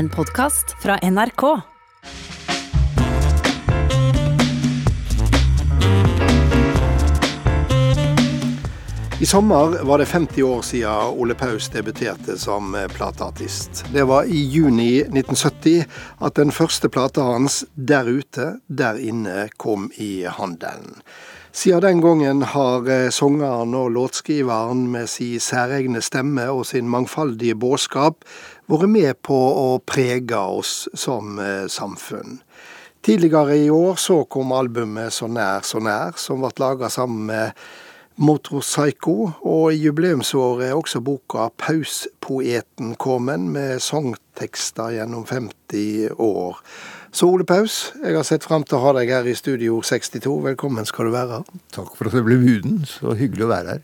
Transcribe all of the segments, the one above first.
En podkast fra NRK. I sommer var det 50 år siden Ole Paus debuterte som plateartist. Det var i juni 1970 at den første plata hans, 'Der ute, der inne', kom i handelen. Siden den gangen har eh, sangeren og låtskriveren med sin særegne stemme og sin mangfoldige budskap vært med på å prege oss som eh, samfunn. Tidligere i år så kom albumet 'Så nær, så nær', som ble laga sammen med Motorpsycho, og i jubileumsåret er også boka 'Pauspoeten' kommet, med sangtekster gjennom 50 år. Så Ole Paus, jeg har sett fram til å ha deg her i Studio 62. Velkommen skal du være. Takk for at jeg ble buden. Så hyggelig å være her.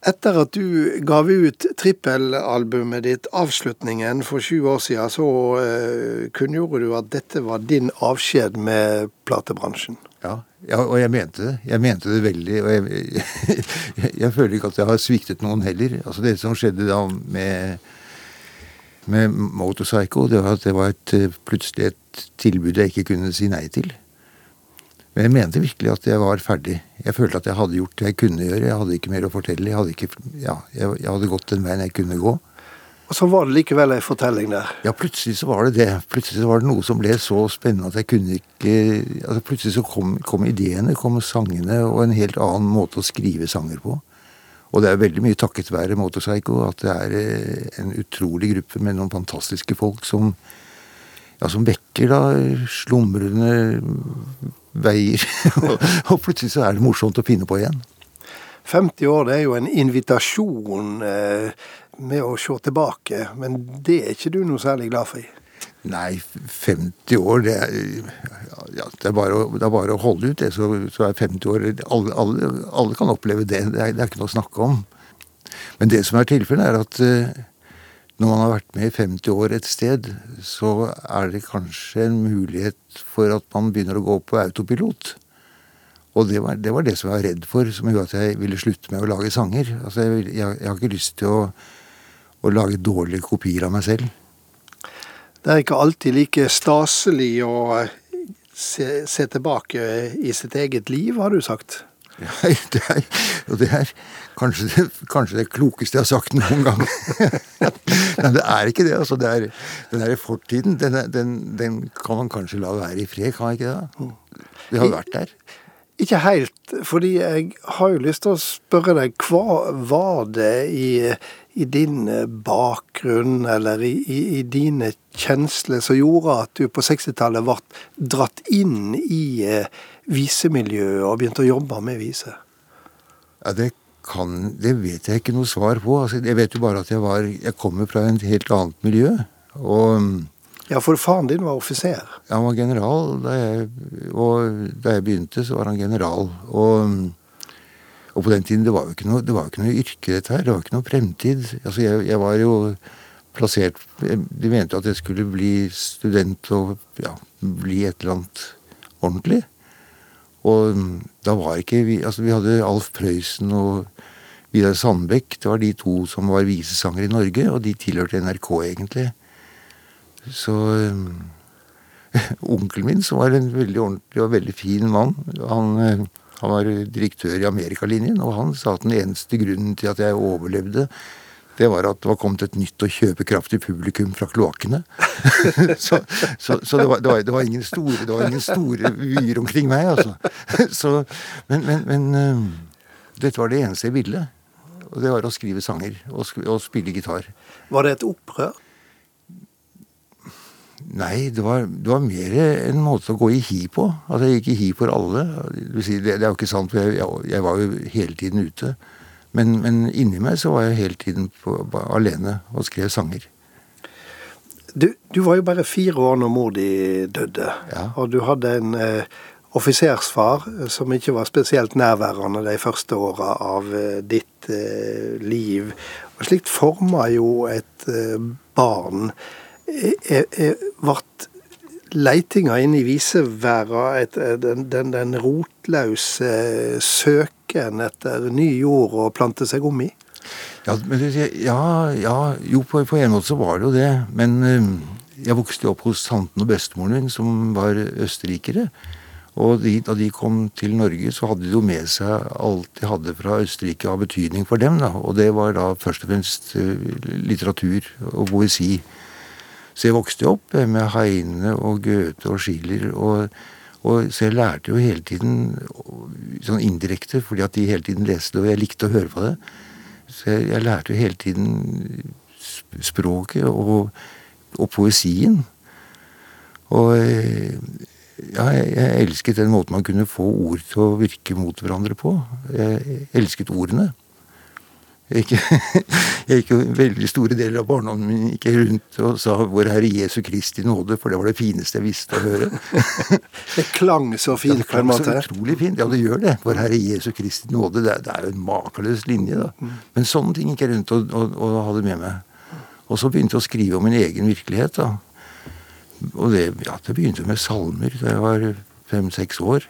Etter at du gav ut trippelalbumet ditt 'Avslutningen' for sju år siden, så uh, kunngjorde du at dette var din avskjed med platebransjen. Ja, ja, og jeg mente det. Jeg mente det veldig. Og jeg, jeg, jeg, føler ikke at jeg har sviktet noen heller. Altså Det som skjedde da med, med Motorpsycho, det var at det var et, plutselig et tilbud jeg ikke kunne si nei til. Men jeg mente virkelig at jeg var ferdig. Jeg følte at jeg hadde gjort det jeg kunne gjøre. Jeg hadde ikke mer å fortelle. Jeg hadde, ikke, ja, jeg, jeg hadde gått den veien jeg kunne gå. Og så var det likevel ei fortelling der? Ja, plutselig så var det det. Plutselig så var det noe som ble så spennende at jeg kunne ikke altså Plutselig så kom, kom ideene, kom sangene og en helt annen måte å skrive sanger på. Og det er veldig mye takket være Motorpsycho at det er eh, en utrolig gruppe med noen fantastiske folk som ja, som vekker da slumrende veier. og plutselig så er det morsomt å finne på igjen. 50 år det er jo en invitasjon eh, med å se tilbake, men det er ikke du noe særlig glad for? Nei, 50 år, det er, ja, det er, bare, det er bare å holde ut det, så, så er 50 år alle, alle, alle, kan oppleve det. Det er, det er, ikke noe å snakke om. Men det som er tilfellet, er at eh, når man har vært med i 50 år et sted, så er det kanskje en mulighet for at man begynner å gå på autopilot. Og det var, det var det, som jeg var redd for, som gjorde at jeg ville slutte med å lage sanger. Altså, jeg, jeg, jeg har ikke lyst til å, å, lage dårlige kopier av meg selv. Det er ikke alltid like staselig å se, se tilbake i sitt eget liv, har du sagt? Det er, og det er kanskje det, kanskje det, klokeste jeg har sagt noen gang. Men det er ikke det. altså. Det er, den der fortiden, den, den, den, kan man kanskje la være i fred, kan man ikke det? Det har vært der. Ikke helt, fordi jeg har jo lyst til å spørre deg, hva var det i, i din bakgrunn eller i, i, i, dine kjensler som gjorde at du på 60-tallet ble dratt inn i eh, visemiljøet og begynte å jobbe med vise? Ja, det kan Det vet jeg ikke noe svar på. Altså, jeg vet jo bare at jeg var Jeg kommer fra et helt annet miljø. og ja, for faren din var offiser? Ja, han var general. Da jeg, og da jeg begynte, så var han general. Og, og på den tiden det var jo ikke noe, det ikke noe yrke, dette her. Det var ikke noe fremtid. Altså, jeg, jeg var jo plassert De mente at jeg skulle bli student og ja, bli et eller annet ordentlig. Og da var ikke vi Altså, vi hadde Alf Prøysen og Vidar Sandbekk. Det var de to som var visesangere i Norge, og de tilhørte NRK, egentlig. Så um, Onkelen min, som var en veldig ordentlig og veldig fin mann, han, eh, han var direktør i Amerikalinjen, og han sa at den eneste grunnen til at jeg overlevde, det var at det var kommet et nytt og kjøpekraftig publikum fra kloakkene. så, så, så det, var, det, var, det, var, ingen store det var ingen store vyer omkring meg, altså. så, men, men, men um, dette var det eneste jeg ville. Og det var å skrive sanger og, og spille gitar. Var det et opprør? Nei, det var, det var, mer en måte å gå i hi på. Altså, Jeg gikk i hi for alle. Det, er jo ikke sant, for jeg, jeg, var jo hele tiden ute. Men, men inni meg så var jeg hele tiden på, alene og skrev sanger. Du, du, var jo bare fire år når mor di døde. Ja. Og du hadde en eh, offisersfar som ikke var spesielt nærværende de første åra av eh, ditt eh, liv. Og slikt forma jo et eh, barn ble leitinga inn i viseværa, den, den, den rotløse søken etter ny jord å plante seg om i? Ja, ja, ja jo, på, på, en måte så var det jo det. Men jeg vokste opp hos tanten og bestemoren min, som var østerrikere. Og de, da de kom til Norge, så hadde de jo med seg alt de hadde fra Østerrike av betydning for dem. da, Og det var da først og fremst litteratur og poesi. Så jeg vokste opp med Heine og Goethe og Schiller. Og, og, så jeg lærte jo hele tiden, sånn indirekte, fordi at de hele tiden leste, det, og jeg likte å høre på det. Så jeg, jeg lærte jo hele tiden språket og, og poesien. Og ja, jeg elsket den måten man kunne få ord til å virke mot hverandre på. Jeg elsket ordene. Jeg gikk, jeg gikk jo veldig store deler av barndommen min gikk rundt og sa 'Vår Herre Jesu Kristi nåde', for det var det fineste jeg visste å høre. det klang så fint, ja, det klang så utrolig fint. Ja, det gjør det. 'Vår Herre Jesu Kristi nåde'. Det er, det er jo en makeløs linje, da. Mm. Men sånne ting gikk jeg rundt og, og, og hadde med meg. Og så begynte jeg å skrive om min egen virkelighet, da. Og det, ja, det begynte med salmer da jeg var fem-seks år.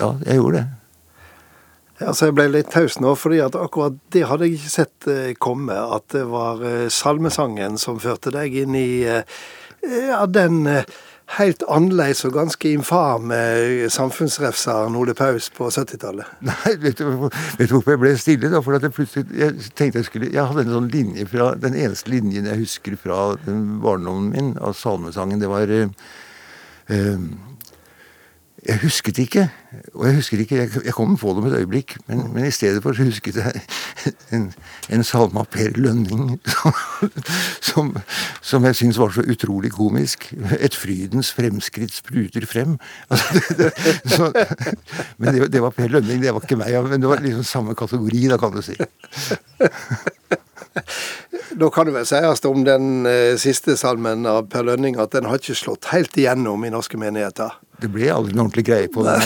Ja, jeg gjorde det. Altså, Jeg ble litt taus nå, fordi at akkurat det hadde jeg ikke sett eh, komme. At det var eh, salmesangen som førte deg inn i eh, ja, den helt annerledes og ganske infame samfunnsrefseren Ole Paus på 70-tallet. Nei, vet du, vet du, hvorfor jeg ble stille? da? For at jeg plutselig jeg tenkte jeg skulle, jeg hadde en sånn linje fra, Den eneste linjen jeg husker fra barndommen min av salmesangen, det var eh, eh, jeg husket ikke. Og jeg husker ikke, jeg, kom på det om et øyeblikk, men, men, i stedet for så husket jeg en, en salme av Per Lønning som, som jeg syns var så utrolig komisk. 'Et frydens fremskritt spruter frem'. Altså, det, det, så, men det, det, var Per Lønning, det var ikke meg. Men det var liksom samme kategori, da, kan du si. Da kan det vel sies om den eh, siste salmen av Per Lønning at den har ikke slått helt igjennom i norske menigheter. Det ble aldri noe ordentlig greie på det.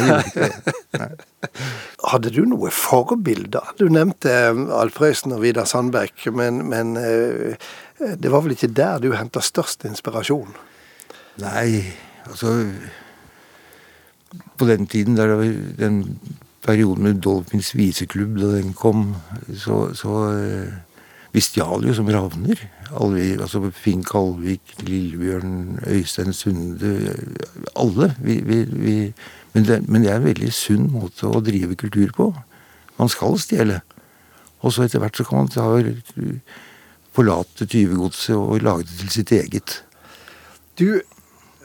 Hadde du noe forbilder? Du nevnte eh, Alf Prøysen og Vidar Sandberg, men, men, eh, det var vel ikke der du henta størst inspirasjon? Nei, altså På den tiden, der det var den perioden med Dolphins viseklubb, da den kom, så, så eh, vi stjal jo som ravner. Alvik, altså Finn Kalvik, Lillebjørn, Øystein Sunde Alle. Vi, vi, vi, men, det, men, det, er en veldig sunn måte å drive kultur på. Man skal stjele. Og så etter hvert så kan man ta, forlate tyvegodset og lage det til sitt eget. Du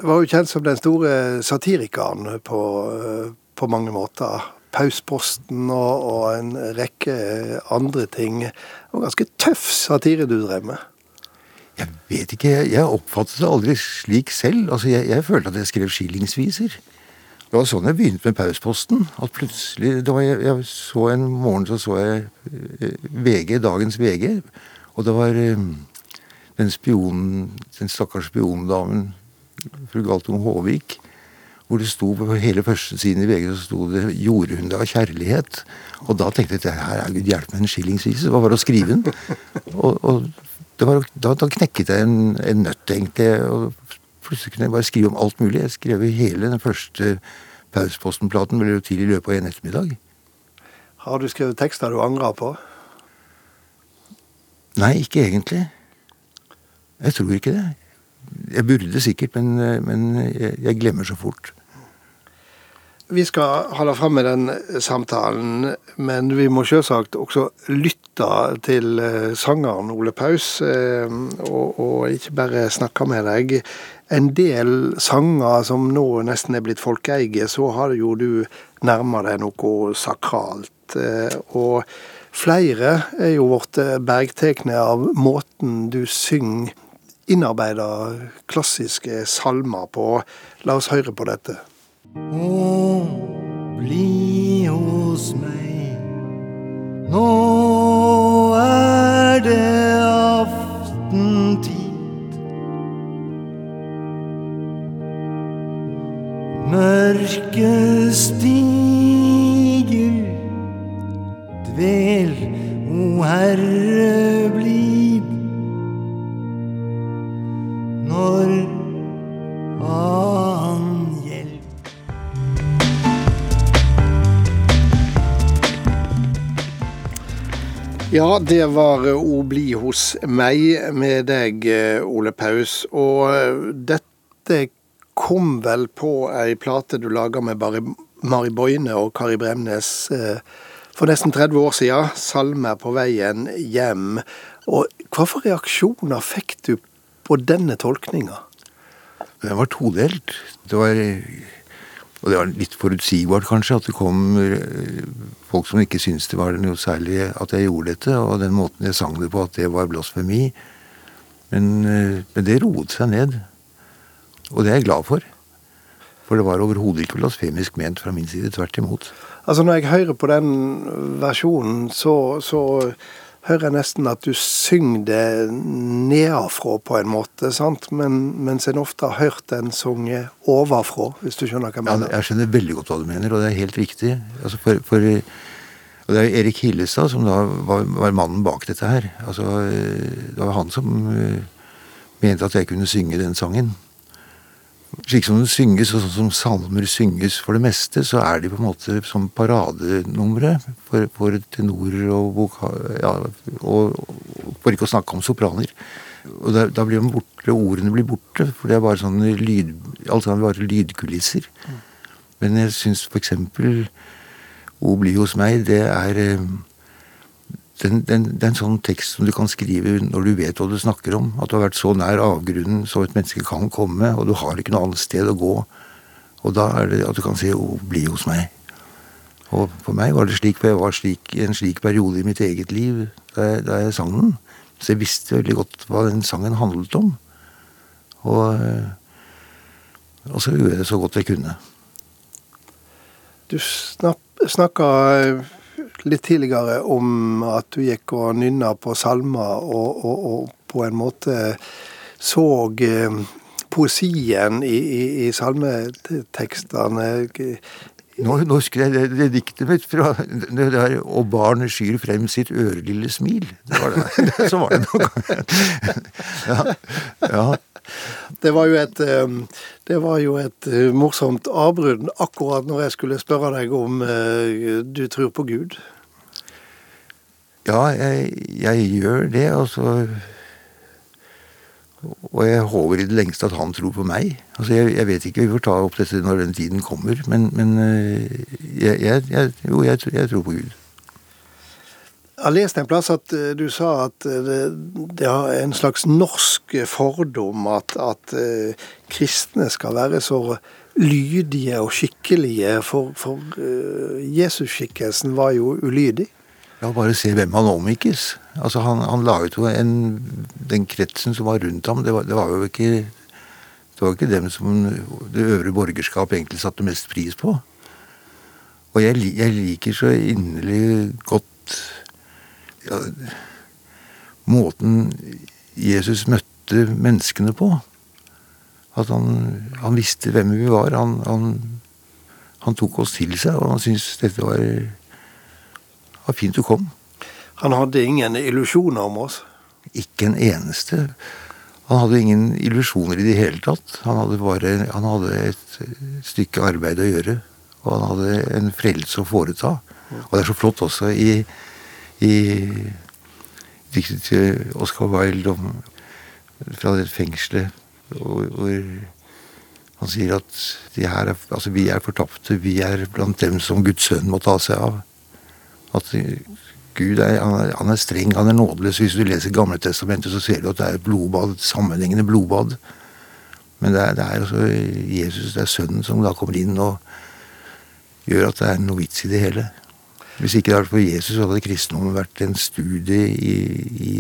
var jo kjent som den store satirikeren på, på mange måter. Pausposten og, og, en rekke andre ting. Det var ganske tøff satire du drev med. Jeg vet ikke. Jeg, jeg oppfattet det aldri slik selv. Altså, jeg, jeg følte at jeg skrev skillingsviser. Det var sånn jeg begynte med Pausposten. At plutselig, var jeg, jeg, så En morgen så, så jeg eh, VG, dagens VG, og det var um, den spionen, den stakkars spiondamen, fru Galtung Håvik, hvor det sto på hele første siden i VG så sto det 'Gjorde hun det av kjærlighet'? Og da tenkte jeg at her er Gud hjelpe meg en skillingsvise. Hva var det å skrive den. Og, og var, da, da, knekket jeg en, en nøtt, egentlig. og Plutselig kunne jeg bare skrive om alt mulig. Jeg skrev hele den første Pausposten-platen ble jo til i løpet av en ettermiddag. Har du skrevet tekster du angrer på? Nei, ikke egentlig. Jeg tror ikke det. Jeg burde sikkert, men, men jeg, jeg glemmer så fort. Vi skal holde fram med den samtalen, men vi må selvsagt også lytte til eh, sangeren Ole Paus, eh, og, og ikke bare snakke med deg. En del sanger som nå nesten er blitt folkeeie, så har jo du nærma deg noe sakralt. Eh, og flere er jo blitt bergtekne av måten du synger innarbeida klassiske salmer på. La oss høre på dette. Å, bli hos meg. Nå er det aftentid. Stiger. Ja, det var Å bli hos meg med deg, eh, Ole Paus. Og eh, dette kom vel på ei plate du laga med Mari Boine og Kari Bremnes for nesten 30 år siden. 'Salmer på veien hjem'. Og hva for reaksjoner fikk du på denne tolkninga? Den var todelt. Det var og det var litt forutsigbart, kanskje, at det kom eh, folk som ikke syntes det var noe særlig at jeg gjorde dette, og den måten jeg sang det på, at det var blasfemi. Men, eh, men det roet seg ned. Og det er jeg glad for. For det var overhodet ikke blasfemisk ment fra min side. Tvert imot. Altså Når jeg hører på den versjonen, så, så hører jeg nesten at du synger det nedafra på en måte, sant? Men, mens en ofte har hørt den sunget overfra, hvis du skjønner hva jeg mener. Ja, jeg skjønner veldig godt hva du mener, og det er helt riktig. Altså for, for, og det er Erik Hillestad som da var, var, mannen bak dette her. Altså, det var han som uh, mente at jeg kunne synge den sangen slik som den synges, og sånn som salmer synges for det meste, så er de på en måte som paradenumre for, for tenorer og voka... Ja, og, for ikke å snakke om sopraner. Og da, da blir borte, ordene blir borte, for det er bare sånne lyd, alt sammen bare lydkulisser. Men jeg syns eksempel O bli hos meg, det er eh, det er en sånn tekst som du kan skrive når du vet hva du snakker om. At du har vært så nær avgrunnen som et menneske kan komme, og du har ikke noe annet sted å gå. Og da er det at du kan si bli hos meg'. Og for meg var det slik, for jeg var slik, en slik periode i mitt eget liv da jeg, da jeg sang den. Så jeg visste veldig godt hva den sangen handlet om. Og, og så gjorde jeg det så godt jeg kunne. Du snakka litt tidligere om at du gikk og nynna på salmer, og, og, og, på en måte så eh, poesien i, i, i salmetekstene. Nå, nå husker jeg det, det diktet mitt fra det der 'Og barnet skyr frem sitt ørelille smil'. Det var det. Så var det noe. ja. ja. Det var jo et, det var jo et morsomt avbrudd akkurat når jeg skulle spørre deg om du tror på Gud. Ja, jeg, jeg gjør det, altså. Og jeg håper i det lengste at han tror på meg. Altså, jeg, jeg vet ikke, Vi får ta opp dette når den tiden kommer. Men, men jeg, jeg, jo, jeg, tror på Gud. Jeg har lest en plass at du sa at det, det er en slags norsk fordom at, at uh, kristne skal være så lydige og skikkelige, for, for Jesusskikkelsen var jo ulydig. Ja, bare se hvem han omgikkes. Altså, han, han laget jo en, Den kretsen som var rundt ham, det var, det var jo ikke det var ikke dem som det øvre borgerskap egentlig satte mest pris på. Og jeg, jeg liker så inderlig godt ja, måten Jesus møtte menneskene på. At han, han visste hvem vi var. Han, han, han tok oss til seg, og han syntes dette var var fint du kom. Han hadde ingen illusjoner om oss? Ikke en eneste. Han hadde ingen illusjoner i det hele tatt. Han hadde bare han hadde et stykke arbeid å gjøre. Og han hadde en frelse å foreta. Og det er så flott også i, i diktet til Oscar Wilde om, fra det fengselet hvor, han sier at er, altså vi er fortapte, vi er blant dem som Guds sønn må ta seg av. At Gud er, han er, han er streng, han er nådeløs. Hvis du leser Gamle testamentet, så ser du at det er et blodbad, sammenhengende blodbad. Men det er, det er altså Jesus, det er Sønnen, som da kommer inn og gjør at det er noe vits i det hele. Hvis ikke det hadde vært for Jesus, så hadde kristendommen vært en studie i, i,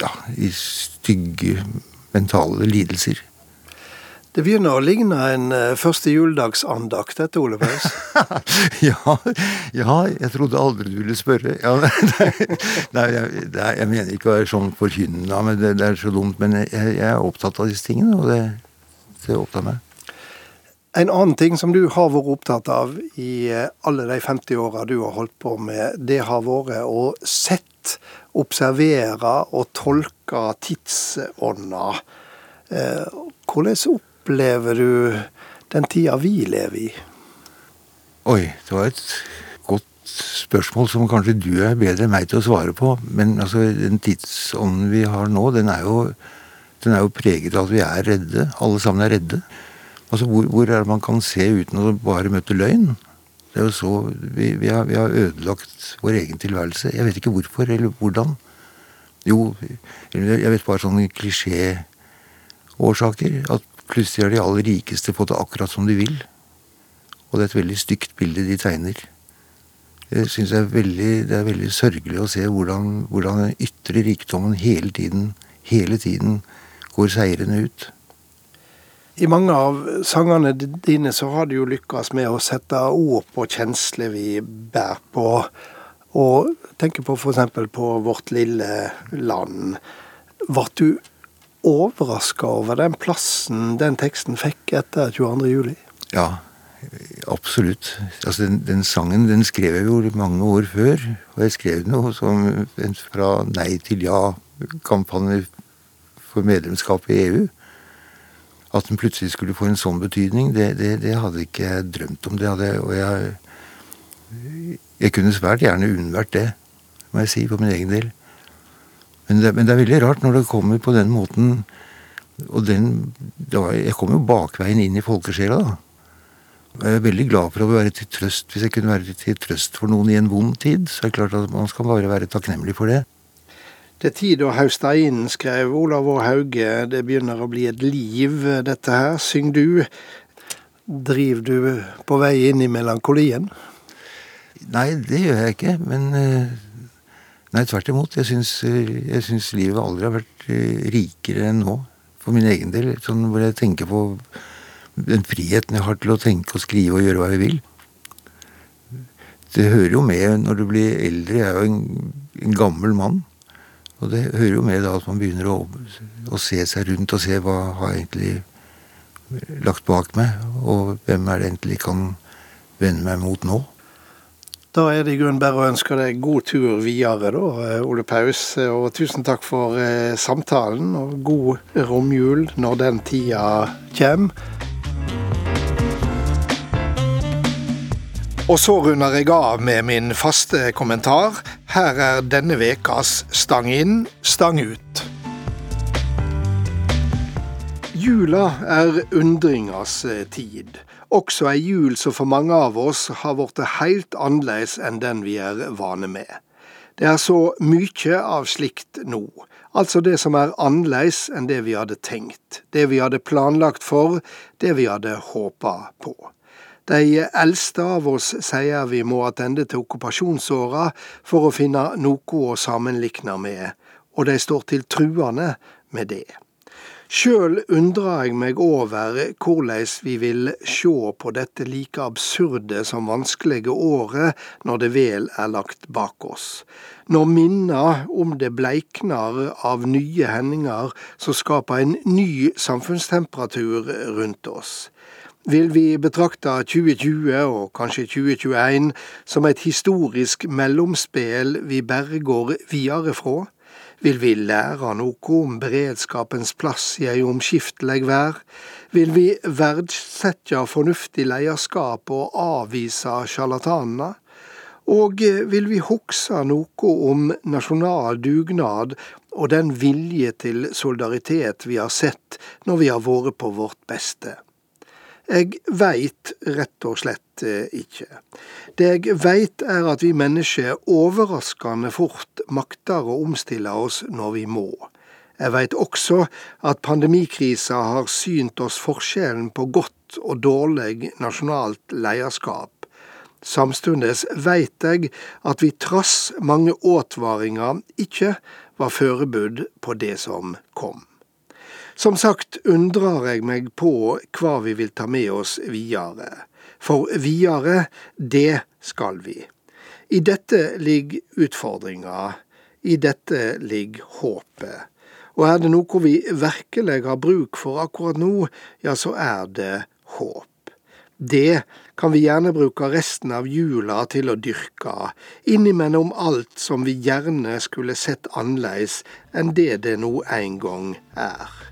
ja, i stygge mentale lidelser. Det begynner å ligne en uh, første juledagsandakt, dette, Ole Paus. ja, ja, jeg trodde aldri du ville spørre. Ja, nei, jeg, nei, jeg, mener ikke å være sånn forkynnende, men det, det, er så dumt. Men jeg, jeg, er opptatt av disse tingene, og det, det opptar meg. En annen ting som du har vært opptatt av i eh, alle de 50 åra du har holdt på med, det har vært å sett, observere og tolke tidsånda. Eh, hvordan opplever du den tida vi lever i? Oi, det var et godt spørsmål som kanskje du er bedre enn meg til å svare på. Men altså, den tidsånden vi har nå, den er jo, den er jo preget av at vi er redde. Alle sammen er redde. Altså, hvor, hvor er det man kan se uten å bare møte løgn? Det er jo så, vi, vi, har, vi har ødelagt vår egen tilværelse. Jeg vet ikke hvorfor eller hvordan. Jo, jeg vet bare sånne klisjéårsaker. At plutselig har de aller rikeste fått det akkurat som de vil. Og det er et veldig stygt bilde de tegner. Jeg synes det, er veldig, det er veldig sørgelig å se hvordan, hvordan den ytre rikdommen hele tiden, hele tiden går seirende ut. I mange av sangene dine så har du jo lykkes med å sette ord på kjensler vi bærer på. Og tenker på f.eks. på Vårt lille land. Ble du overraska over den plassen den teksten fikk etter 22.07? Ja, absolutt. Altså, den, den, sangen den skrev jeg jo mange år før. Og jeg skrev noe som fra Nei til ja-kampanje for medlemskap i EU. At den plutselig skulle få en sånn betydning, det, det, det hadde ikke jeg drømt om. Det hadde, og jeg, jeg kunne svært gjerne unnvært det, må jeg si, for min egen del. Men det, men det, er veldig rart når det kommer på den måten og den, var, Jeg kom jo bakveien inn i folkesjela, da. Jeg er veldig glad for å være til trøst. Hvis jeg kunne være til trøst for noen i en vond tid, så er det klart at man skal bare være takknemlig for det. Det er tid å hauste inn, skrev Olav Å Hauge. Det begynner å bli et liv, dette her. Syng du. Driver du på vei inn i melankolien? Nei, det gjør jeg ikke. Men eh, Nei, tvert imot. Eh, jeg syns livet aldri har vært eh, rikere enn nå. For min egen del. Sånn hvor jeg tenker på den friheten jeg har til å tenke og skrive og gjøre hva jeg vil. Det hører jo med når du blir eldre. Jeg er jo en, en gammel mann. Og det hører jo med da at man begynner å, å, se seg rundt og se hva har jeg egentlig lagt bak meg, og hvem er det egentlig kan vende meg mot nå. Da er det i grunnen bare å ønske deg god tur videre, da, Ole Paus. Og tusen takk for eh, samtalen, og god romjul når den tida kommer. Og så runder jeg av med min faste kommentar. Her er denne vekas Stang inn, stang ut. Jula er undringas tid. Også ei jul som for mange av oss har blitt helt annerledes enn den vi er vane med. Det er så mye av slikt nå. Altså det som er annerledes enn det vi hadde tenkt, det vi hadde planlagt for, det vi hadde håpa på. De eldste av oss sier vi må attende til okkupasjonsåra for å finne noe å sammenlikne med, og de står til truende med det. Sjøl undrer jeg meg over hvordan vi vil sjå på dette like absurde som vanskelige året når det vel er lagt bak oss. Når minna om det bleiknar av nye hendinger som skaper en ny samfunnstemperatur rundt oss vil vi betrakte 2020 og kanskje 2021 som et historisk mellomspill vi bare går videre fra? Vil vi lære noe om beredskapens plass i ei omskiftelig vær? Vil vi verdsette fornuftig lederskap og avvise sjarlatanene? Og vil vi huske noe om nasjonal dugnad og den vilje til solidaritet vi har sett når vi har vært på vårt beste? Jeg veit rett og slett eh, ikke. Det jeg veit er at vi mennesker overraskende fort makter å omstille oss når vi må. Jeg veit også at pandemikrisa har synt oss forskjellen på godt og dårlig nasjonalt lederskap. Samstundes veit jeg at vi trass mange advaringer ikke var forberedt på det som kom. Som sagt undrer jeg meg på hva vi vil ta med oss videre. For videre, det skal vi. I dette ligger utfordringa. I dette ligger håpet. Og er det noe vi virkelig har bruk for akkurat nå, ja, så er det håp. Det kan vi gjerne bruke resten av jula til å dyrke, innimellom alt som vi gjerne skulle sett annerledes enn det det nå en gang er.